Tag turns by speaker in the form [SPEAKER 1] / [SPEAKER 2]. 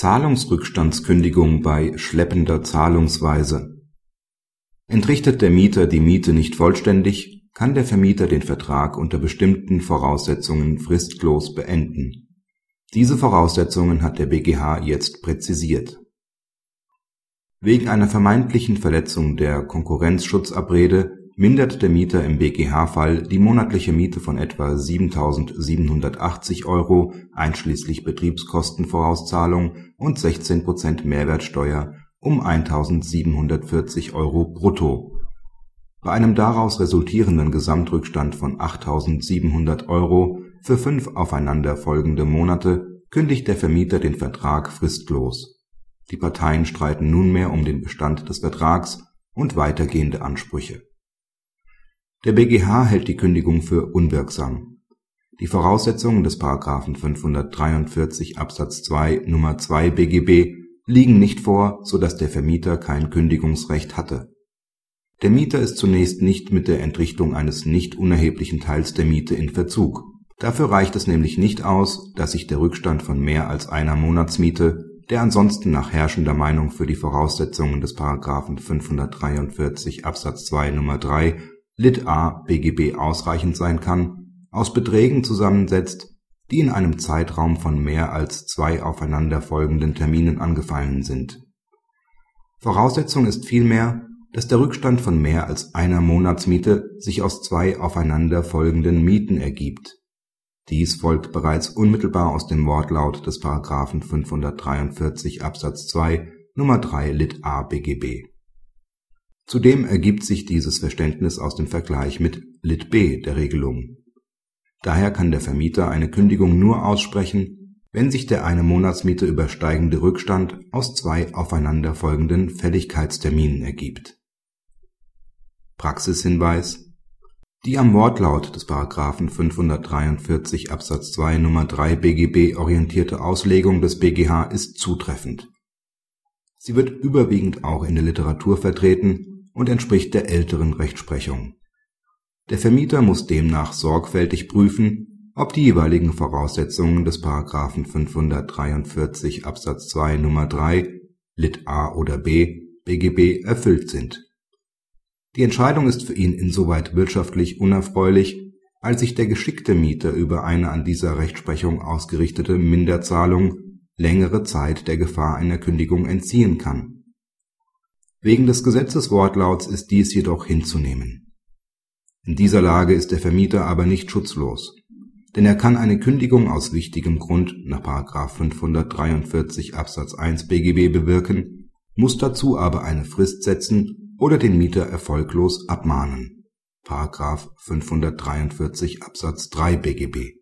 [SPEAKER 1] Zahlungsrückstandskündigung bei schleppender Zahlungsweise Entrichtet der Mieter die Miete nicht vollständig, kann der Vermieter den Vertrag unter bestimmten Voraussetzungen fristlos beenden. Diese Voraussetzungen hat der BGH jetzt präzisiert. Wegen einer vermeintlichen Verletzung der Konkurrenzschutzabrede mindert der Mieter im BGH-Fall die monatliche Miete von etwa 7.780 Euro einschließlich Betriebskostenvorauszahlung und 16 Prozent Mehrwertsteuer um 1.740 Euro brutto. Bei einem daraus resultierenden Gesamtrückstand von 8.700 Euro für fünf aufeinander folgende Monate kündigt der Vermieter den Vertrag fristlos. Die Parteien streiten nunmehr um den Bestand des Vertrags und weitergehende Ansprüche der BGH hält die Kündigung für unwirksam. Die Voraussetzungen des § 543 Absatz 2 Nr. 2 BGB liegen nicht vor, so dass der Vermieter kein Kündigungsrecht hatte. Der Mieter ist zunächst nicht mit der Entrichtung eines nicht unerheblichen Teils der Miete in Verzug. Dafür reicht es nämlich nicht aus, dass sich der Rückstand von mehr als einer Monatsmiete, der ansonsten nach herrschender Meinung für die Voraussetzungen des § 543 Absatz 2 Nr. 3 Lit a BGB ausreichend sein kann, aus Beträgen zusammensetzt, die in einem Zeitraum von mehr als zwei aufeinanderfolgenden Terminen angefallen sind. Voraussetzung ist vielmehr, dass der Rückstand von mehr als einer Monatsmiete sich aus zwei aufeinanderfolgenden Mieten ergibt. Dies folgt bereits unmittelbar aus dem Wortlaut des § 543 Absatz 2 Nummer 3 Lit a BGB Zudem ergibt sich dieses Verständnis aus dem Vergleich mit Lit b der Regelung. Daher kann der Vermieter eine Kündigung nur aussprechen, wenn sich der eine Monatsmiete übersteigende Rückstand aus zwei aufeinanderfolgenden Fälligkeitsterminen ergibt. Praxishinweis Die am Wortlaut des § 543 Absatz 2 Nummer 3 BGB orientierte Auslegung des BGH ist zutreffend. Sie wird überwiegend auch in der Literatur vertreten und entspricht der älteren Rechtsprechung. Der Vermieter muss demnach sorgfältig prüfen, ob die jeweiligen Voraussetzungen des § 543 Absatz 2 Nr. 3 Lit a oder b BGB erfüllt sind. Die Entscheidung ist für ihn insoweit wirtschaftlich unerfreulich, als sich der geschickte Mieter über eine an dieser Rechtsprechung ausgerichtete Minderzahlung längere Zeit der Gefahr einer Kündigung entziehen kann Wegen des Gesetzeswortlauts ist dies jedoch hinzunehmen. In dieser Lage ist der Vermieter aber nicht schutzlos, denn er kann eine Kündigung aus wichtigem Grund nach 543 Absatz 1 BGB bewirken, muss dazu aber eine Frist setzen oder den Mieter erfolglos abmahnen. 543 Absatz 3 BGB